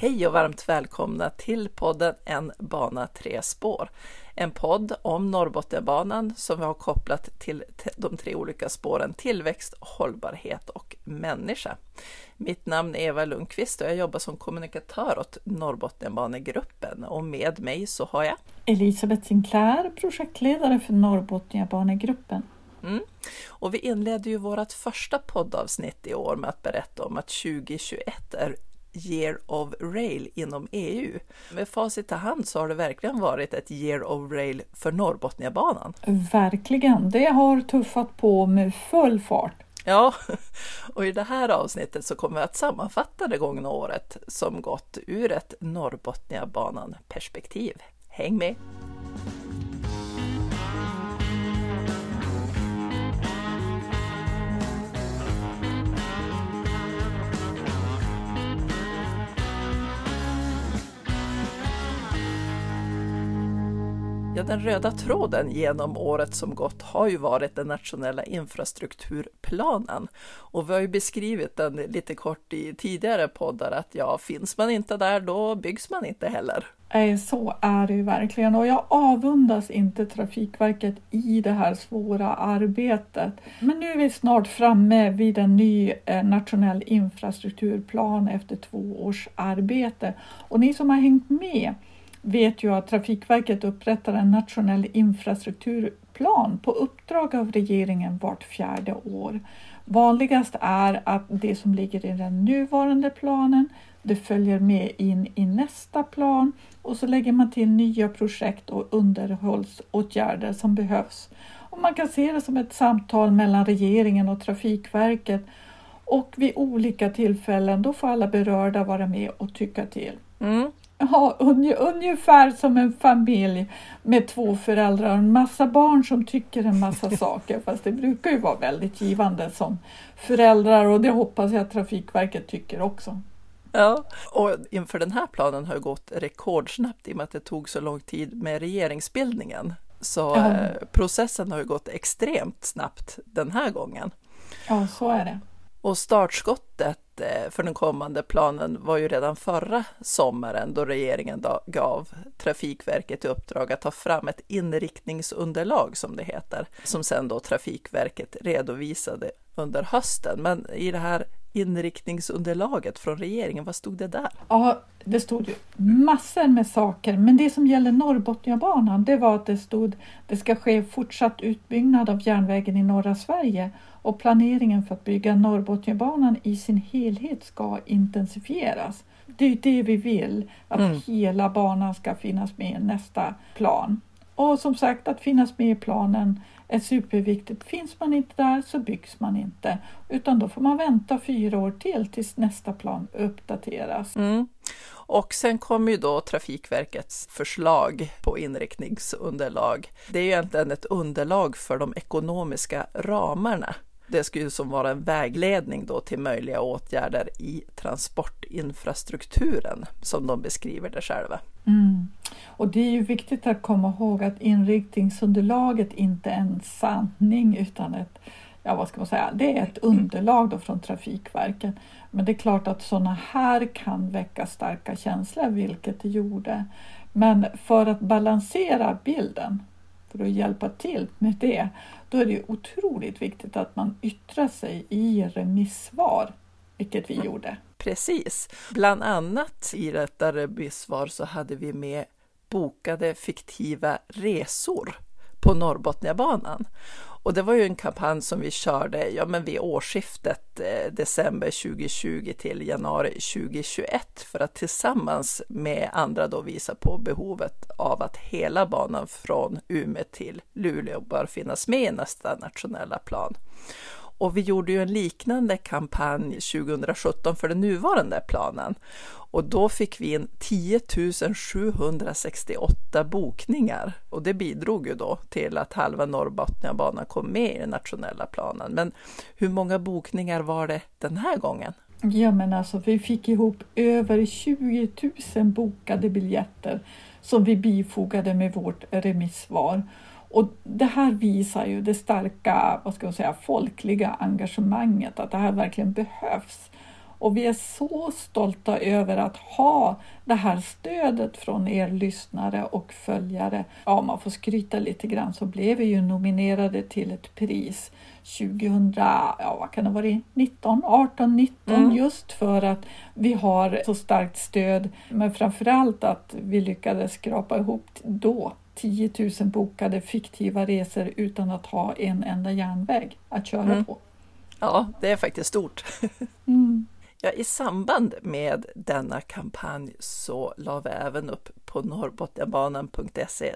Hej och varmt välkomna till podden En bana tre spår. En podd om Norrbotniabanan som vi har kopplat till de tre olika spåren tillväxt, hållbarhet och människa. Mitt namn är Eva Lundqvist och jag jobbar som kommunikatör åt Norrbotniabanegruppen och med mig så har jag Elisabeth Sinclair, projektledare för Norrbotniabanegruppen. Mm. Och vi inledde ju vårt första poddavsnitt i år med att berätta om att 2021 är Year of Rail inom EU. Med facit i hand så har det verkligen varit ett Year of Rail för Norrbotniabanan. Verkligen, det har tuffat på med full fart. Ja, och i det här avsnittet så kommer vi att sammanfatta det gångna året som gått ur ett Norrbotniabanan perspektiv. Häng med! Ja, den röda tråden genom året som gått har ju varit den nationella infrastrukturplanen. Och vi har ju beskrivit den lite kort i tidigare poddar att ja, finns man inte där då byggs man inte heller. Så är det ju verkligen och jag avundas inte Trafikverket i det här svåra arbetet. Men nu är vi snart framme vid en ny eh, nationell infrastrukturplan efter två års arbete. Och ni som har hängt med vet ju att Trafikverket upprättar en nationell infrastrukturplan på uppdrag av regeringen vart fjärde år. Vanligast är att det som ligger i den nuvarande planen det följer med in i nästa plan och så lägger man till nya projekt och underhållsåtgärder som behövs. Och man kan se det som ett samtal mellan regeringen och Trafikverket och vid olika tillfällen då får alla berörda vara med och tycka till. Mm. Ja, ungefär som en familj med två föräldrar och en massa barn som tycker en massa saker. Fast det brukar ju vara väldigt givande som föräldrar och det hoppas jag att Trafikverket tycker också. Ja, och inför den här planen har gått rekordsnabbt i och med att det tog så lång tid med regeringsbildningen. Så ja. eh, processen har ju gått extremt snabbt den här gången. Ja, så är det. Och startskottet Eh, för den kommande planen var ju redan förra sommaren då regeringen gav Trafikverket i uppdrag att ta fram ett inriktningsunderlag som det heter, som sen då Trafikverket redovisade under hösten. Men i det här inriktningsunderlaget från regeringen, vad stod det där? Ja, det stod ju massor med saker, men det som gäller Norrbotniabanan, det var att det stod det ska ske fortsatt utbyggnad av järnvägen i norra Sverige och planeringen för att bygga Norrbotniabanan i sin helhet ska intensifieras. Det är det vi vill, att mm. hela banan ska finnas med i nästa plan. Och som sagt, att finnas med i planen är superviktigt. Finns man inte där så byggs man inte, utan då får man vänta fyra år till tills nästa plan uppdateras. Mm. Och sen kommer ju då Trafikverkets förslag på inriktningsunderlag. Det är ju egentligen ett underlag för de ekonomiska ramarna det ska ju som vara en vägledning då till möjliga åtgärder i transportinfrastrukturen som de beskriver det själva. Mm. Och det är ju viktigt att komma ihåg att inriktningsunderlaget inte är en sanning utan ett, ja vad ska man säga, det är ett underlag då från Trafikverket. Men det är klart att sådana här kan väcka starka känslor, vilket det gjorde. Men för att balansera bilden, för att hjälpa till med det, då är det otroligt viktigt att man yttrar sig i remissvar, vilket vi mm. gjorde. Precis. Bland annat i detta remissvar så hade vi med bokade fiktiva resor på Norrbotniabanan. Och det var ju en kampanj som vi körde ja, men vid årsskiftet eh, december 2020 till januari 2021 för att tillsammans med andra då visa på behovet av att hela banan från Umeå till Luleå bör finnas med i nästa nationella plan. Och vi gjorde ju en liknande kampanj 2017 för den nuvarande planen. Och då fick vi in 10 768 bokningar och det bidrog ju då till att halva Norrbotniabanan kom med i den nationella planen. Men hur många bokningar var det den här gången? Ja men alltså vi fick ihop över 20 000 bokade biljetter som vi bifogade med vårt remissvar. Och det här visar ju det starka vad ska jag säga, folkliga engagemanget, att det här verkligen behövs. Och vi är så stolta över att ha det här stödet från er lyssnare och följare. Ja, man får skryta lite grann så blev vi ju nominerade till ett pris 2000, ja vad kan det vara, 19, 18, 19 mm. just för att vi har så starkt stöd. Men framförallt att vi lyckades skrapa ihop då 10 000 bokade fiktiva resor utan att ha en enda järnväg att köra mm. på. Ja, det är faktiskt stort. mm. Ja, I samband med denna kampanj så la vi även upp på norrbotniabanan.se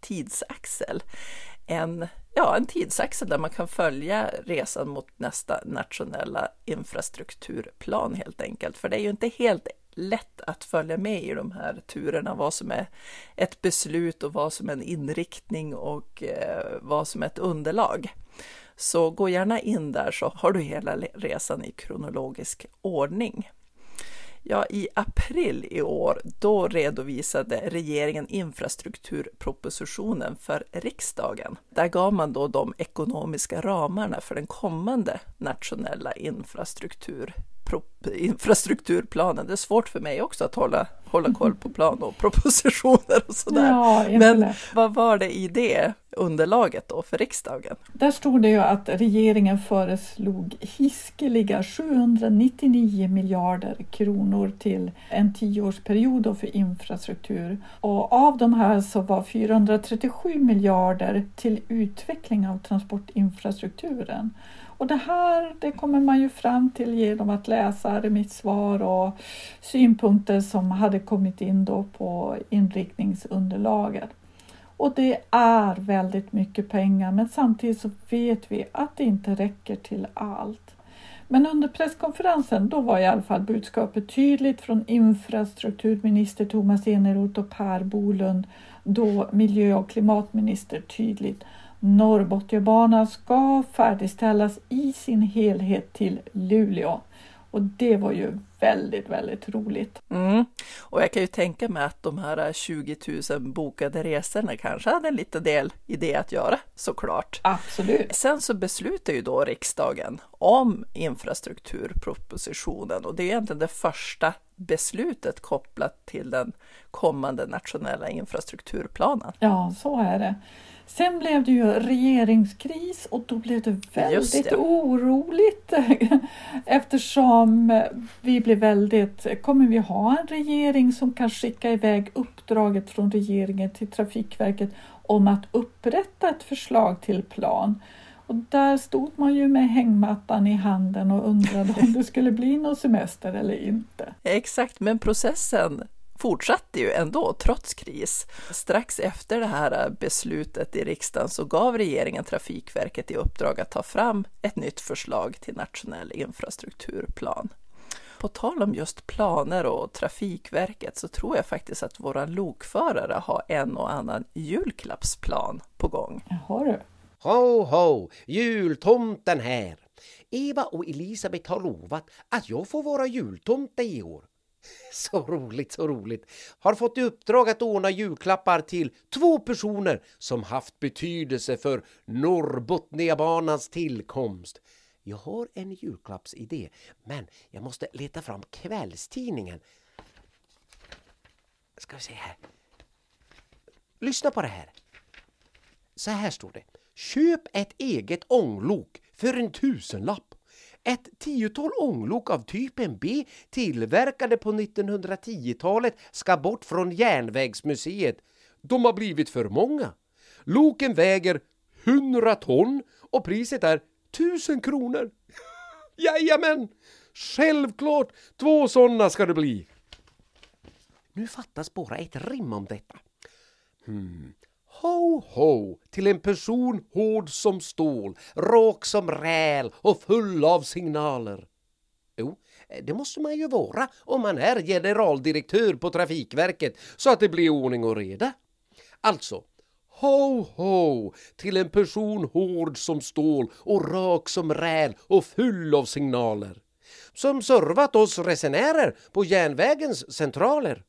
tidsaxel en, ja, en tidsaxel där man kan följa resan mot nästa nationella infrastrukturplan helt enkelt. För det är ju inte helt lätt att följa med i de här turerna, vad som är ett beslut och vad som är en inriktning och eh, vad som är ett underlag. Så gå gärna in där så har du hela resan i kronologisk ordning. Ja, i april i år, då redovisade regeringen infrastrukturpropositionen för riksdagen. Där gav man då de ekonomiska ramarna för den kommande nationella infrastruktur infrastrukturplanen. Det är svårt för mig också att hålla, hålla koll på plan och propositioner och sådär. Ja, Men vad var det i det underlaget då för riksdagen? Där stod det ju att regeringen föreslog hiskeliga 799 miljarder kronor till en tioårsperiod för infrastruktur. Och av de här så var 437 miljarder till utveckling av transportinfrastrukturen. Och det här det kommer man ju fram till genom att läsa remissvar och synpunkter som hade kommit in då på inriktningsunderlaget. Och det är väldigt mycket pengar men samtidigt så vet vi att det inte räcker till allt. Men under presskonferensen då var i alla fall budskapet tydligt från infrastrukturminister Thomas Eneroth och Per Bolund, då miljö och klimatminister tydligt Norrbotniabanan ska färdigställas i sin helhet till Luleå. Och det var ju väldigt, väldigt roligt. Mm. Och jag kan ju tänka mig att de här 20 000 bokade resorna kanske hade en liten del i det att göra såklart. Absolut. Sen så beslutar ju då riksdagen om infrastrukturpropositionen och det är egentligen det första beslutet kopplat till den kommande nationella infrastrukturplanen. Ja, så är det. Sen blev det ju regeringskris och då blev det väldigt det. oroligt eftersom vi blev väldigt, kommer vi ha en regering som kan skicka iväg uppdraget från regeringen till Trafikverket om att upprätta ett förslag till plan? Och där stod man ju med hängmattan i handen och undrade om det skulle bli någon semester eller inte. Exakt, men processen fortsatte ju ändå trots kris. Strax efter det här beslutet i riksdagen så gav regeringen Trafikverket i uppdrag att ta fram ett nytt förslag till nationell infrastrukturplan. På tal om just planer och Trafikverket så tror jag faktiskt att våra lokförare har en och annan julklappsplan på gång. Har du? Ho, ho! Jultomten här! Eva och Elisabeth har lovat att jag får vara jultomte i år. Så roligt, så roligt. Har fått i uppdrag att ordna julklappar till två personer som haft betydelse för Norrbotniabanans tillkomst. Jag har en julklappsidé, men jag måste leta fram kvällstidningen. Ska vi se här. Lyssna på det här. Så här står det. Köp ett eget ånglok för en tusenlapp. Ett tiotal ånglok av typen B tillverkade på 1910-talet ska bort från Järnvägsmuseet. De har blivit för många. Loken väger 100 ton och priset är 1000 kronor. Jajamän! Självklart, två sådana ska det bli. Nu fattas bara ett rim om detta. Hmm. Ho, ho, till en person hård som stål, rak som räl och full av signaler. Jo, det måste man ju vara om man är generaldirektör på Trafikverket så att det blir ordning och reda. Alltså, ho, ho, till en person hård som stål och rak som räl och full av signaler. Som servat oss resenärer på järnvägens centraler.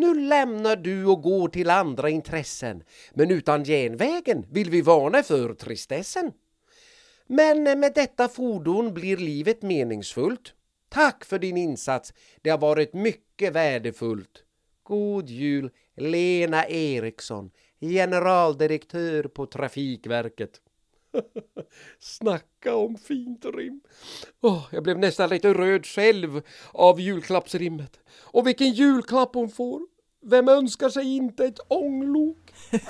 Nu lämnar du och går till andra intressen, men utan genvägen vill vi varna för tristessen. Men med detta fordon blir livet meningsfullt. Tack för din insats. Det har varit mycket värdefullt. God jul, Lena Eriksson, generaldirektör på Trafikverket. Snacka om fint rim! Oh, jag blev nästan lite röd själv av julklappsrimmet. Och vilken julklapp hon får! Vem önskar sig inte ett ånglok?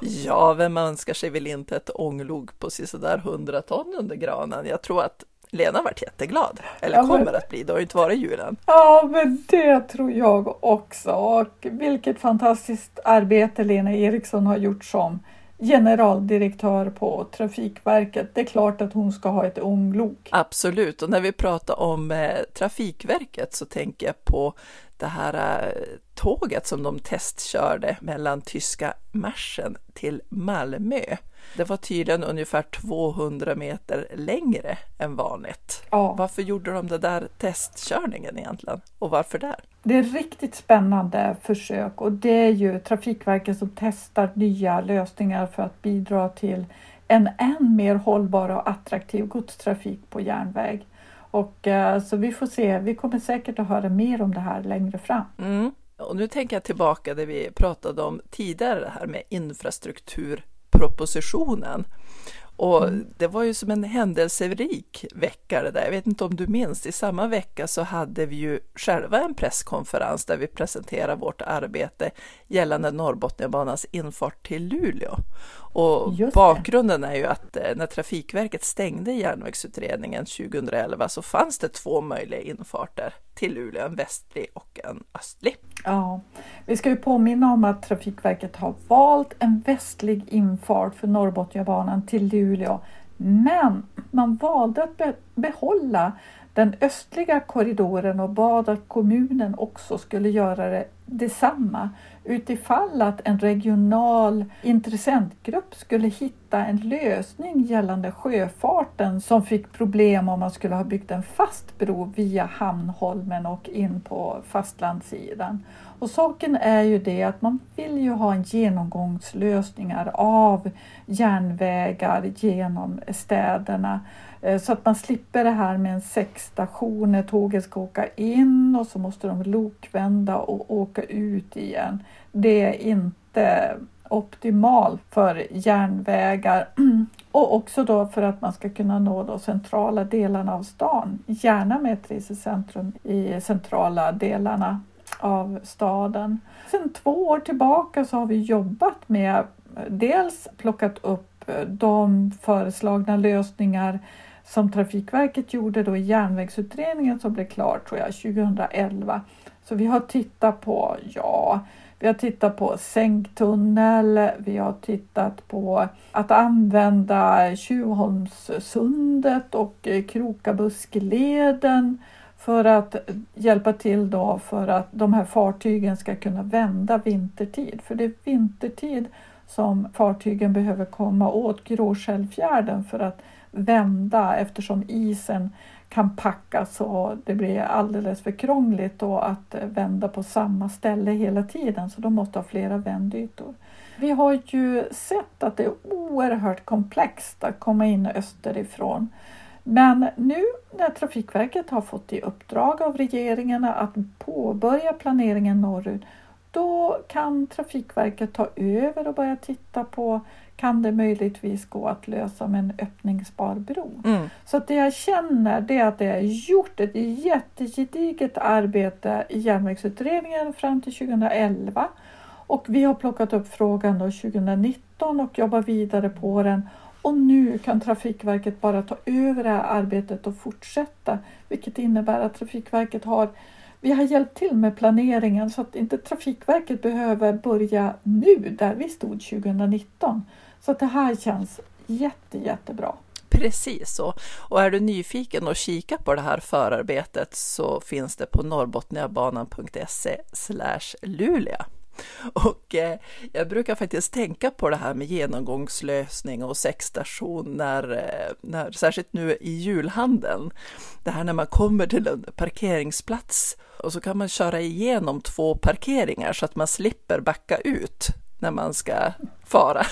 ja, vem önskar sig väl inte ett ånglok på sådär 100 ton under granen? Jag tror att Lena varit jätteglad, eller ja, kommer men... att bli, det har ju inte varit julen. Ja, men det tror jag också. Och vilket fantastiskt arbete Lena Eriksson har gjort som generaldirektör på Trafikverket. Det är klart att hon ska ha ett ånglok. Absolut, och när vi pratar om eh, Trafikverket så tänker jag på det här eh, tåget som de testkörde mellan tyska Marschen till Malmö. Det var tydligen ungefär 200 meter längre än vanligt. Ja. Varför gjorde de det där testkörningen egentligen? Och varför där? Det är riktigt spännande försök och det är ju Trafikverket som testar nya lösningar för att bidra till en än mer hållbar och attraktiv godstrafik på järnväg. Och, eh, så vi får se, vi kommer säkert att höra mer om det här längre fram. Mm. Och nu tänker jag tillbaka det vi pratade om tidigare, det här med infrastrukturpropositionen. Och mm. det var ju som en händelserik vecka det där. Jag vet inte om du minns, i samma vecka så hade vi ju själva en presskonferens där vi presenterade vårt arbete gällande Norrbotniabanans infart till Luleå. Och bakgrunden är ju att eh, när Trafikverket stängde järnvägsutredningen 2011 så fanns det två möjliga infarter till Luleå, en västlig och en östlig. Ja, vi ska ju påminna om att Trafikverket har valt en västlig infart för Norrbotniabanan till Luleå, men man valde att behålla den östliga korridoren och bad att kommunen också skulle göra det detsamma utifall att en regional intressentgrupp skulle hitta en lösning gällande sjöfarten som fick problem om man skulle ha byggt en fast bro via Hamnholmen och in på fastlandssidan. Och saken är ju det att man vill ju ha en genomgångslösningar av järnvägar genom städerna Eh, så att man slipper det här med en säckstation när tåget ska åka in och så måste de lokvända och åka ut igen. Det är inte optimalt för järnvägar och också då för att man ska kunna nå de centrala delarna av stan. Gärna med ett resecentrum i centrala delarna av staden. Sedan två år tillbaka så har vi jobbat med eh, dels plockat upp Eh, de föreslagna lösningar som Trafikverket gjorde då i järnvägsutredningen som blev klar tror jag 2011. Så vi har tittat på, ja, vi har tittat på sänktunnel, vi har tittat på att använda Tjuvholmssundet och Krokabuskleden för att hjälpa till då för att de här fartygen ska kunna vända vintertid. För det är vintertid som fartygen behöver komma åt Gråskällfjärden för att vända eftersom isen kan packas och det blir alldeles för krångligt då att eh, vända på samma ställe hela tiden så de måste ha flera vändytor. Vi har ju sett att det är oerhört komplext att komma in österifrån. Men nu när Trafikverket har fått i uppdrag av regeringen att påbörja planeringen norrut då kan Trafikverket ta över och börja titta på kan det möjligtvis gå att lösa med en öppningsbar bro. Mm. Så att det jag känner det är att det är gjort ett jättegediget arbete i järnvägsutredningen fram till 2011 och vi har plockat upp frågan då 2019 och jobbar vidare på den och nu kan Trafikverket bara ta över det här arbetet och fortsätta vilket innebär att Trafikverket har vi har hjälpt till med planeringen så att inte Trafikverket behöver börja nu där vi stod 2019. Så att det här känns jätte, jättebra. Precis så. Och är du nyfiken och kika på det här förarbetet så finns det på norrbotniabanan.se Luleå. Och eh, jag brukar faktiskt tänka på det här med genomgångslösning och säckstation när, eh, när, särskilt nu i julhandeln. Det här när man kommer till en parkeringsplats och så kan man köra igenom två parkeringar så att man slipper backa ut när man ska fara.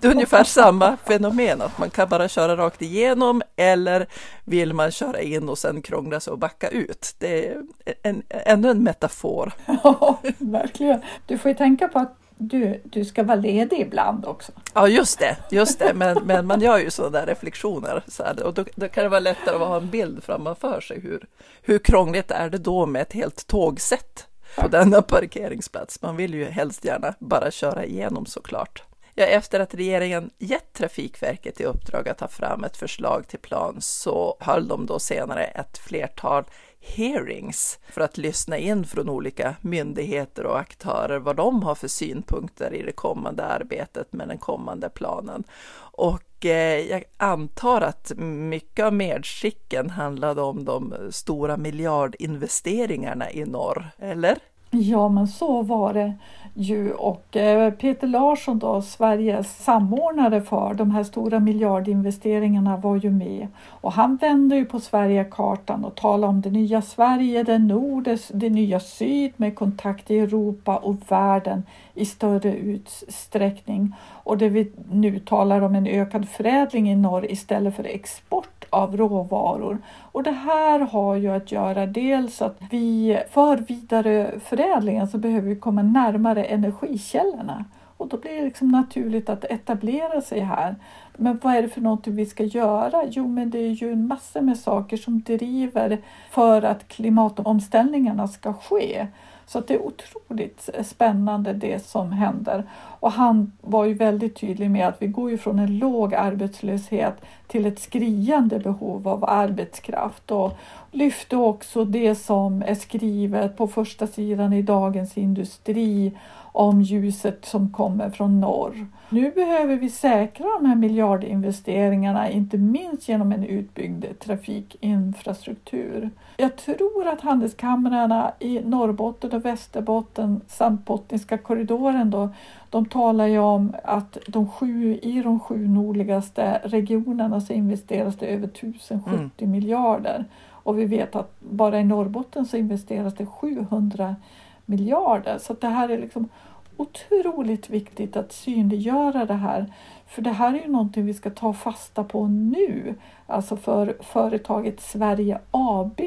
Det är ungefär samma fenomen, att man kan bara köra rakt igenom eller vill man köra in och sen krångla sig och backa ut. Det är en, ännu en metafor. Ja, verkligen. Du får ju tänka på att du, du ska vara ledig ibland också. Ja, just det, just det. Men, men man gör ju sådana där reflektioner så här, och då, då, kan det vara lättare att ha en bild framför sig. Hur, hur krångligt är det då med ett helt tågsätt på denna parkeringsplats? Man vill ju helst gärna bara köra igenom såklart. Ja, efter att regeringen gett Trafikverket i uppdrag att ta fram ett förslag till plan så höll de då senare ett flertal hearings för att lyssna in från olika myndigheter och aktörer vad de har för synpunkter i det kommande arbetet med den kommande planen. Och Eh, jag antar att mycket av medskicken handlade om de stora miljardinvesteringarna i norr, eller? Ja, men så var det ju. Och eh, Peter Larsson då, Sveriges samordnare för de här stora miljardinvesteringarna var ju med. Och han vände ju på Sverigekartan och talade om det nya Sverige, det nord, det nya syd med kontakt i Europa och världen i större utsträckning. Och det vi nu talar om en ökad förädling i norr istället för export av råvaror. Och det här har ju att göra dels att vi för vidare förädlingen så behöver vi komma närmare energikällorna och då blir det liksom naturligt att etablera sig här. Men vad är det för någonting vi ska göra? Jo, men det är ju en massa med saker som driver för att klimatomställningarna ska ske. Så det är otroligt eh, spännande det som händer. Och han var ju väldigt tydlig med att vi går ju från en låg arbetslöshet till ett skriande behov av arbetskraft och lyfte också det som är skrivet på första sidan i Dagens Industri om ljuset som kommer från norr. Nu behöver vi säkra de här miljardinvesteringarna, inte minst genom en utbyggd trafikinfrastruktur. Jag tror att handelskamrarna i Norrbotten och Västerbotten samt Bottniska korridoren då, de talar ju om att de sju, i de sju nordligaste regionerna så investeras det över 1070 mm. miljarder. Och vi vet att bara i Norrbotten så investeras det 700 miljarder. Så det här är liksom otroligt viktigt att synliggöra det här. För det här är ju någonting vi ska ta fasta på nu. Alltså för företaget Sverige AB.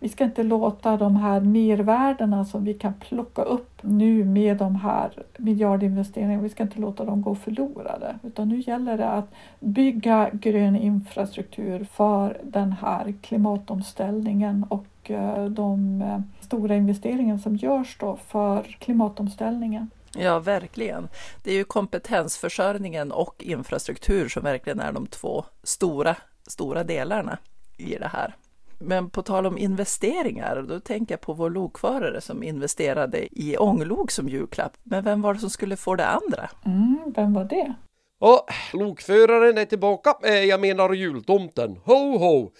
Vi ska inte låta de här mervärdena som vi kan plocka upp nu med de här miljardinvesteringarna, vi ska inte låta dem gå förlorade. Utan nu gäller det att bygga grön infrastruktur för den här klimatomställningen och eh, de eh, stora investeringar som görs då för klimatomställningen. Ja, verkligen. Det är ju kompetensförsörjningen och infrastruktur som verkligen är de två stora, stora delarna i det här. Men på tal om investeringar, då tänker jag på vår lokförare som investerade i ånglok som julklapp. Men vem var det som skulle få det andra? Mm, vem var det? Ja, lokföraren är tillbaka. Eh, jag menar jultomten. Ho, ho!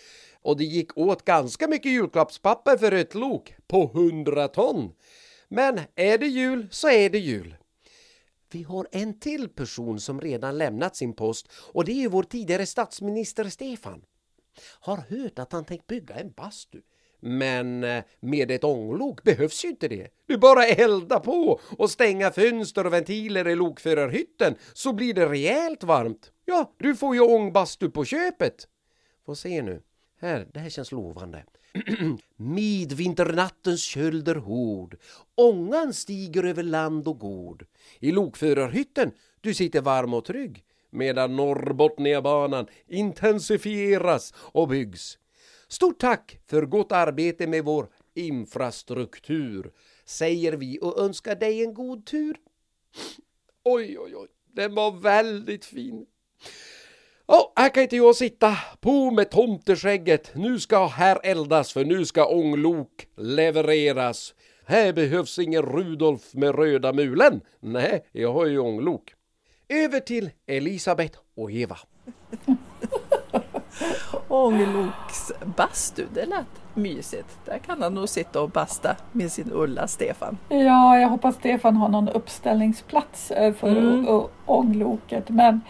Och det gick åt ganska mycket julklappspapper för ett lok på 100 ton. Men är det jul så är det jul. Vi har en till person som redan lämnat sin post och det är vår tidigare statsminister Stefan. Har hört att han tänkt bygga en bastu. Men eh, med ett ånglok behövs ju inte det. Du bara elda på och stänga fönster och ventiler i lokförarhytten så blir det rejält varmt. Ja, du får ju ångbastu på köpet. Får se nu. Här, det här känns lovande. Midvinternattens köld är hård, ångan stiger över land och gård. I lokförarhytten du sitter varm och trygg medan Norrbotniabanan intensifieras och byggs. Stort tack för gott arbete med vår infrastruktur, säger vi och önskar dig en god tur. Oj, oj, oj, den var väldigt fin. Ja, här kan inte jag sitta. På med tomteskägget. Nu ska här eldas för nu ska ånglok levereras. Här behövs ingen Rudolf med röda mulen. Nej, jag har ju ånglok. Över till Elisabeth och Eva. Ångloksbastu, det lät mysigt. Där kan han nog sitta och basta med sin Ulla, Stefan. Ja, jag hoppas Stefan har någon uppställningsplats eh, för Mm. ångloket. Men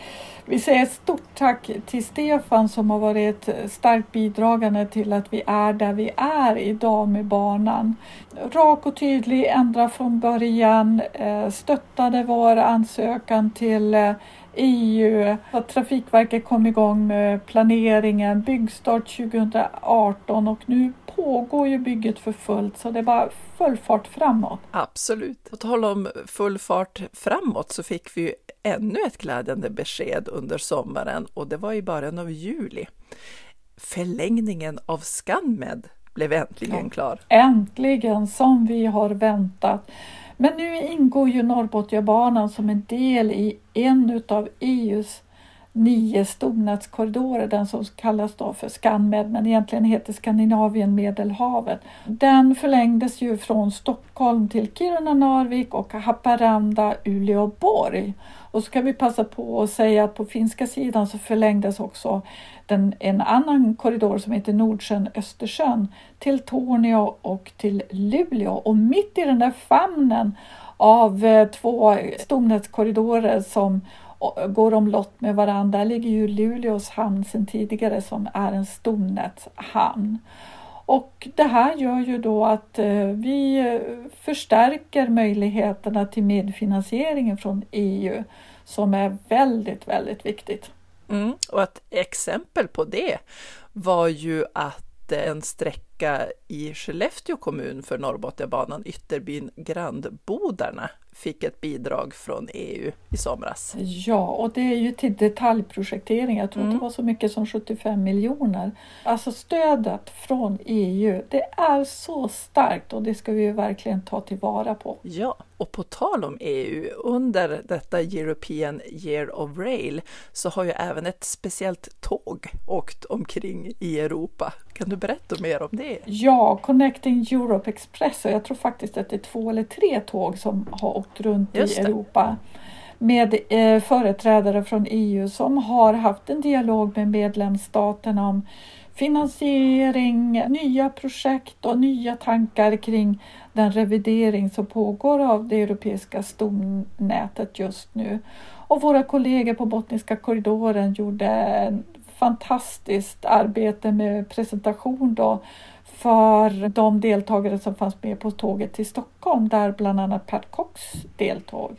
vi säger stort tack till Stefan som har varit starkt bidragande till att vi är där vi är idag med banan. Rak och tydlig, ända från början, eh, stöttade vår ansökan till EU, eh, att Trafikverket kom igång med planeringen, byggstart 2018 och nu pågår ju bygget för fullt så det är bara full fart framåt. Absolut. På tal om full fart framåt så fick vi ju ännu ett glädjande besked under sommaren och det var i början av juli. Förlängningen av ScanMed blev äntligen Ja. klar. Äntligen, som vi har väntat. Men nu ingår ju Norrbotniabanan som en del i en av EUs nio stomnätskorridorer, den som kallas då för ScanMed men egentligen heter Skandinavien Medelhavet. Den förlängdes ju från Stockholm till Kiruna, Narvik och Haparanda, Uleåborg. Och så kan vi passa på att säga att på finska sidan så förlängdes också den, en annan korridor som heter Nordsjön-Östersjön till Torneå och till Luleå. Och mitt i den där famnen av eh, två stomnätskorridorer som går omlott med varandra Där ligger ju Luleås hamn sedan tidigare som är en stomnätshamn. Och det här gör ju då att eh, vi eh, förstärker möjligheterna till medfinansieringen från EU som är väldigt, väldigt viktigt. Mm. Och ett exempel på det var ju att eh, en sträcka i Skellefteå kommun för Norrbotniabanan, Ytterbyn Grandbodarna, fick ett bidrag från EU i somras. Ja, och det är ju till detaljprojektering. Jag tror att det var så mycket som 75 miljoner. Alltså stödet från EU, det är så starkt och det ska vi ju verkligen ta tillvara på. Ja, och på tal om EU, under detta European Year of Rail så har ju även ett speciellt tåg åkt omkring i Europa. Kan du berätta mer om det? Ja, Connecting Europe Express och jag tror faktiskt att det är två eller tre tåg som har åkt runt i. Europa med eh, företrädare från EU som har haft en dialog med medlemsstaterna om finansiering, nya projekt och nya tankar kring den revidering som pågår av det europeiska stomnätet just nu. Och våra kollegor på Bottniska korridoren gjorde fantastiskt arbete med presentation då för de deltagare som fanns med på tåget till Stockholm där bland annat Pat Cox deltog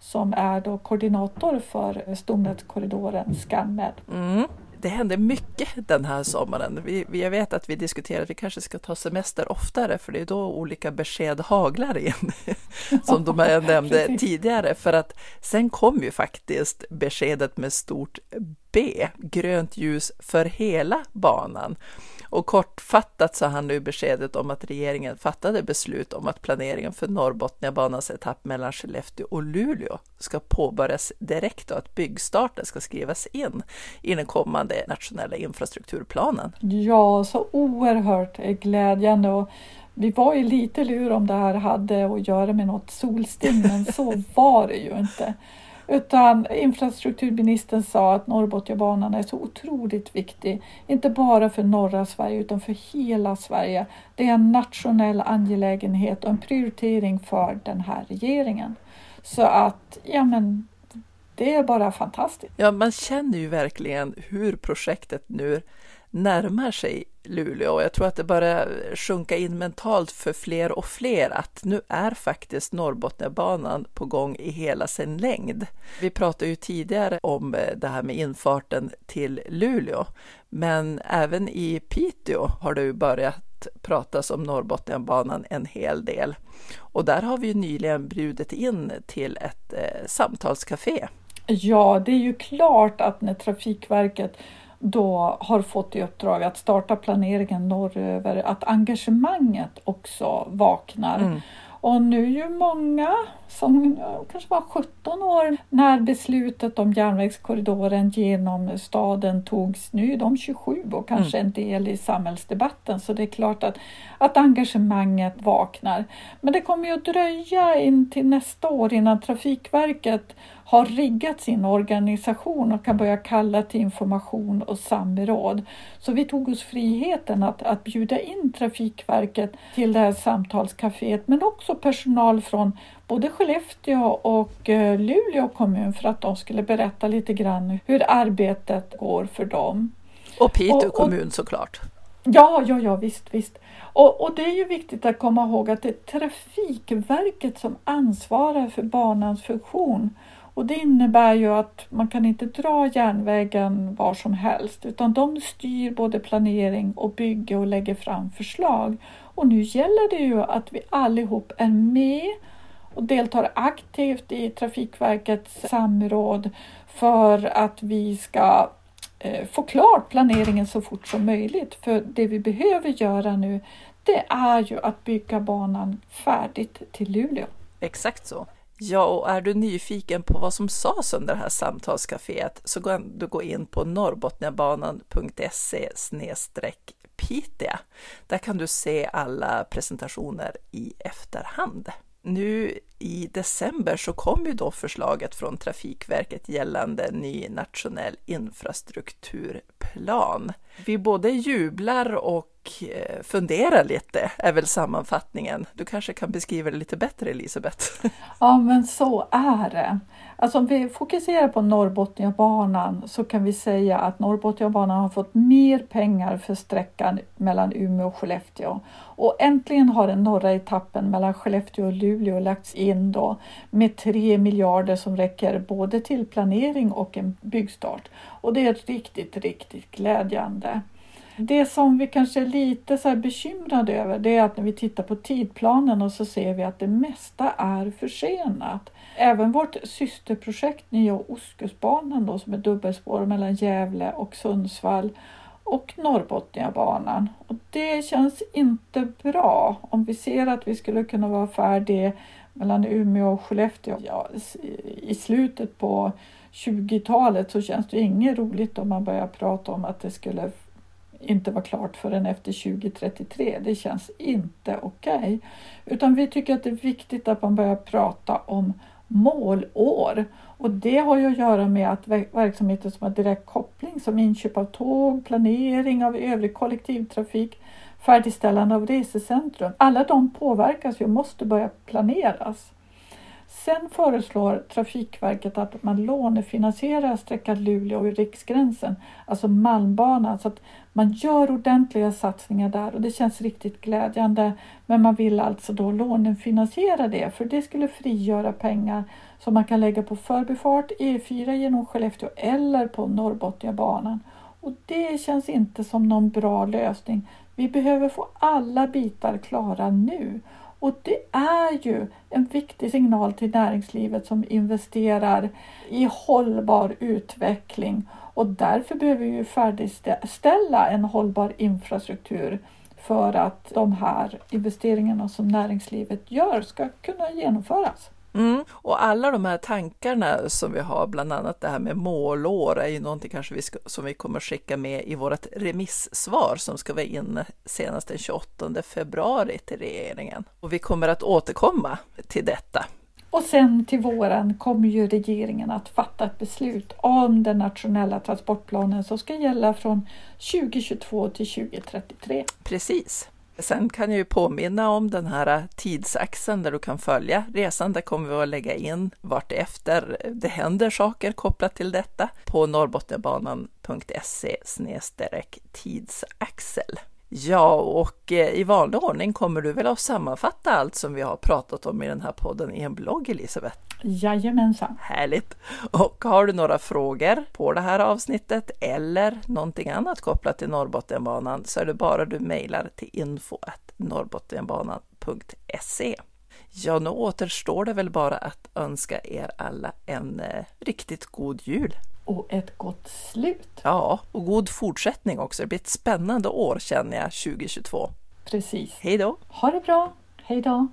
som är då koordinator för stomnätskorridoren ScanMed. Mm. Det hände mycket den här sommaren. Vi, jag vet att vi diskuterar att vi kanske ska ta semester oftare för det är då olika besked haglar in. Som de jag nämnde tidigare. För att sen kom ju faktiskt beskedet med stort B, grönt ljus för hela banan. Och kortfattat så handlar ju beskedet om att regeringen fattade beslut om att planeringen för Norrbotniabanans etapp mellan Skellefteå och Luleå ska påbörjas direkt och att byggstarten ska skrivas in i den kommande nationella infrastrukturplanen. Ja, så oerhört glädjande. Och vi var ju lite lur om det här hade att göra med något solsting, men så var det ju inte. Utan infrastrukturministern sa att Norrbotniabanan är så otroligt viktig, inte bara för norra Sverige utan för hela Sverige. Det är en nationell angelägenhet och en prioritering för den här regeringen. Så att, ja men, det är bara fantastiskt. Ja, man känner ju verkligen hur projektet nu närmar sig Luleå och jag tror att det börjar sjunka in mentalt för fler och fler att nu är faktiskt Norrbotniabanan på gång i hela sin längd. Vi pratade ju tidigare om eh, det här med infarten till Luleå, men även i Piteå har det ju börjat pratas om Norrbotniabanan en hel del. Och där har vi ju nyligen bjudit in till ett eh, samtalscafé. Ja, det är ju klart att när Trafikverket då har fått i uppdrag att starta planeringen norröver, att engagemanget också vaknar. Mm. Och nu är ju många som kanske var 17 år när beslutet om järnvägskorridoren genom staden togs. Nu är de 27 och kanske en del i samhällsdebatten så det är klart att, att engagemanget vaknar. Men det kommer ju att dröja in till nästa år innan Trafikverket har riggat sin organisation och kan börja kalla till information och samråd. Så vi tog oss friheten att, att bjuda in Trafikverket till det här samtalskaféet men också personal från både Skellefteå och eh, Luleå kommun för att de skulle berätta lite grann hur arbetet går för dem. Och Piteå kommun såklart. Ja, ja, ja, visst, visst. Och, och, det är ju viktigt att komma ihåg att det är Trafikverket som ansvarar för banans funktion. Och det innebär ju att man kan inte dra järnvägen var som helst utan de styr både planering och bygge och lägger fram förslag. Och nu gäller det ju att vi allihop är med och deltar aktivt i Trafikverkets samråd för att vi ska eh, få klart planeringen så fort som möjligt. För det vi behöver göra nu det är ju att bygga banan färdigt till Luleå. Exakt så. Ja, och är du nyfiken på vad som sades under det här samtalscaféet så kan du gå in på norrbotniabanan.se Piteå. Där kan du se alla presentationer i efterhand. Nu i december så kom ju då förslaget från Trafikverket gällande ny nationell infrastrukturplan. Vi både jublar och Eh, fundera lite, är väl sammanfattningen. Du kanske kan beskriva det lite bättre, Elisabeth? Ja, men så är det. Alltså om vi fokuserar på Norrbotniabanan så kan vi säga att Norrbotniabanan har fått mer pengar för sträckan mellan Umeå och Skellefteå. Och äntligen har den norra etappen mellan Skellefteå och Luleå lagts in då med 3 miljarder som räcker både till planering och en byggstart. Och det är riktigt, riktigt glädjande. Det som vi kanske är lite så bekymrade över det är att när vi tittar på tidplanen och så ser vi att det mesta är försenat. Även vårt systerprojekt Nya Ostkustbanan då, som är dubbelspår mellan Gävle och Sundsvall och Norrbotniabanan. Och det känns inte bra om vi ser att vi skulle kunna vara färdiga mellan Umeå och Skellefteå ja, i slutet på 20-talet så känns det inget roligt om man börjar prata om att det skulle inte vara klart förrän efter 2033. Det känns inte okej. Okay. Utan vi tycker att det är viktigt att man börjar prata om målår. Och det har ju att göra med att verksamheter som har direkt koppling som inköp av tåg, planering av övrig kollektivtrafik, färdigställande av resecentrum. Alla de påverkas ju och måste börja planeras. Sen föreslår Trafikverket att man lånefinansierar sträckan Luleå vid Riksgränsen, alltså Malmbanan, så att man gör ordentliga satsningar där och det känns riktigt glädjande. Men man vill alltså då lånefinansiera det för det skulle frigöra pengar som man kan lägga på förbifart E4 genom Skellefteå eller på Norrbotniabanan. Och det känns inte som någon bra lösning. Vi behöver få alla bitar klara nu. Och det är ju en viktig signal till näringslivet som investerar i hållbar utveckling och därför behöver vi färdigställa en hållbar infrastruktur för att de här investeringarna som näringslivet gör ska kunna genomföras. Mm. Och alla de här tankarna som vi har, bland annat det här med målår, är ju någonting kanske vi ska, som vi kommer skicka med i vårt remissvar som ska vara inne senast den 28 februari till regeringen. Och vi kommer att återkomma till detta. Och sen till våren kommer ju regeringen att fatta ett beslut om den nationella transportplanen som ska gälla från 2022 till 2033. Precis. Sen kan jag ju påminna om den här tidsaxeln där du kan följa resan. Där kommer vi att lägga in vartefter det händer saker kopplat till detta på norrbotniabanan.se tidsaxel. Ja, och eh, i vanlig ordning kommer du väl att sammanfatta allt som vi har pratat om i den här podden i en blogg, Elisabeth? Jajamensan! Härligt! Och har du några frågor på det här avsnittet eller någonting annat kopplat till Norrbotniabanan så är det bara du mejlar till info norrbotniabanan.se. Ja, nu återstår det väl bara att önska er alla en eh, riktigt god jul! och ett gott slut. Ja, och god fortsättning också. Det blir ett spännande år känner jag 2022. Precis. Hej då! Ha det bra! Hej då!